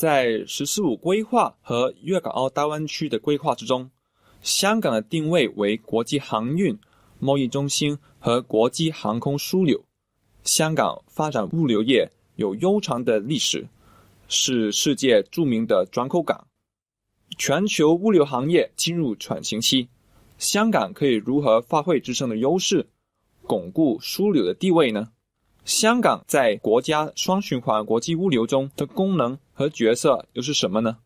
在“十四五”规划和粤港澳大湾区的规划之中，香港的定位为国际航运贸易中心和国际航空枢纽。香港发展物流业有悠长的历史，是世界著名的转口港。全球物流行业进入转型期，香港可以如何发挥自身的优势，巩固枢纽的地位呢？香港在国家双循环国际物流中的功能和角色又是什么呢？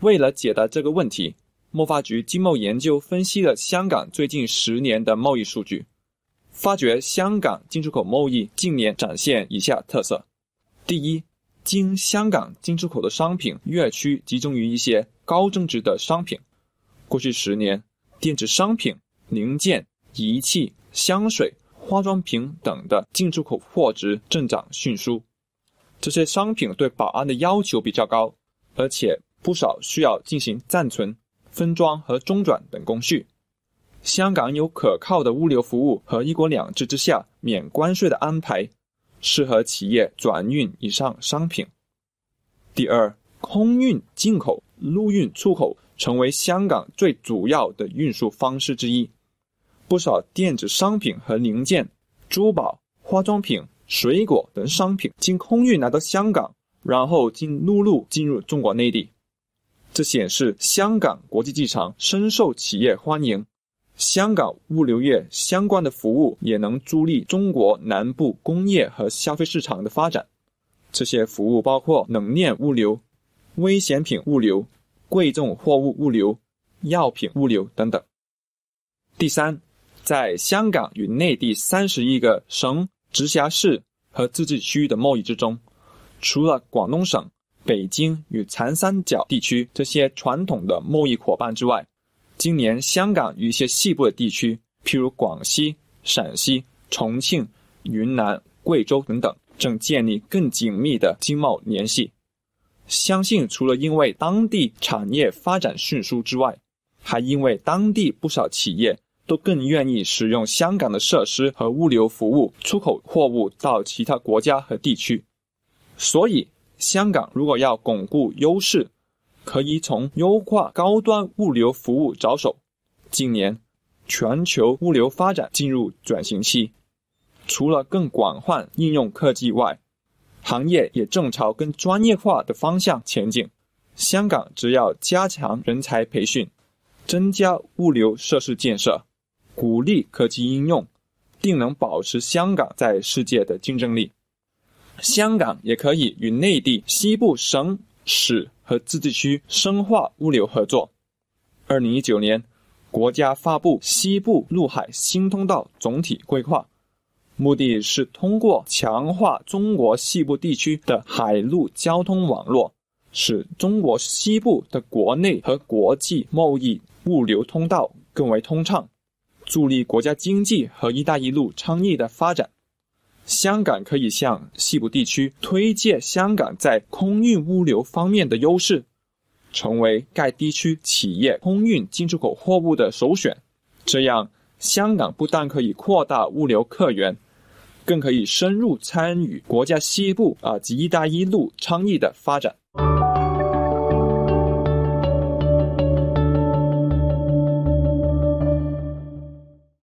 为了解答这个问题，贸发局经贸研究分析了香港最近十年的贸易数据，发觉香港进出口贸易近年展现以下特色：第一，经香港进出口的商品越趋集中于一些高增值的商品。过去十年，电子商品、零件、仪器、香水。化妆品等的进出口货值增长迅速，这些商品对保安的要求比较高，而且不少需要进行暂存、分装和中转等工序。香港有可靠的物流服务和“一国两制”之下免关税的安排，适合企业转运以上商品。第二，空运进口、陆运出口成为香港最主要的运输方式之一。不少电子商品和零件、珠宝、化妆品、水果等商品经空运来到香港，然后经陆路进入中国内地。这显示香港国际机场深受企业欢迎，香港物流业相关的服务也能助力中国南部工业和消费市场的发展。这些服务包括冷链物流、危险品物流、贵重货物物流、药品物流等等。第三。在香港与内地三十一个省、直辖市和自治区的贸易之中，除了广东省、北京与长三角地区这些传统的贸易伙伴之外，今年香港与一些西部的地区，譬如广西、陕西、重庆、云南、贵州等等，正建立更紧密的经贸联系。相信除了因为当地产业发展迅速之外，还因为当地不少企业。都更愿意使用香港的设施和物流服务，出口货物到其他国家和地区。所以，香港如果要巩固优势，可以从优化高端物流服务着手。今年，全球物流发展进入转型期，除了更广泛应用科技外，行业也正朝更专业化的方向前进。香港只要加强人才培训，增加物流设施建设。鼓励科技应用，定能保持香港在世界的竞争力。香港也可以与内地西部省市和自治区深化物流合作。二零一九年，国家发布西部陆海新通道总体规划，目的是通过强化中国西部地区的海陆交通网络，使中国西部的国内和国际贸易物流通道更为通畅。助力国家经济和“一带一路”倡议的发展，香港可以向西部地区推介香港在空运物流方面的优势，成为该地区企业空运进出口货物的首选。这样，香港不但可以扩大物流客源，更可以深入参与国家西部啊及“一带一路”倡议的发展。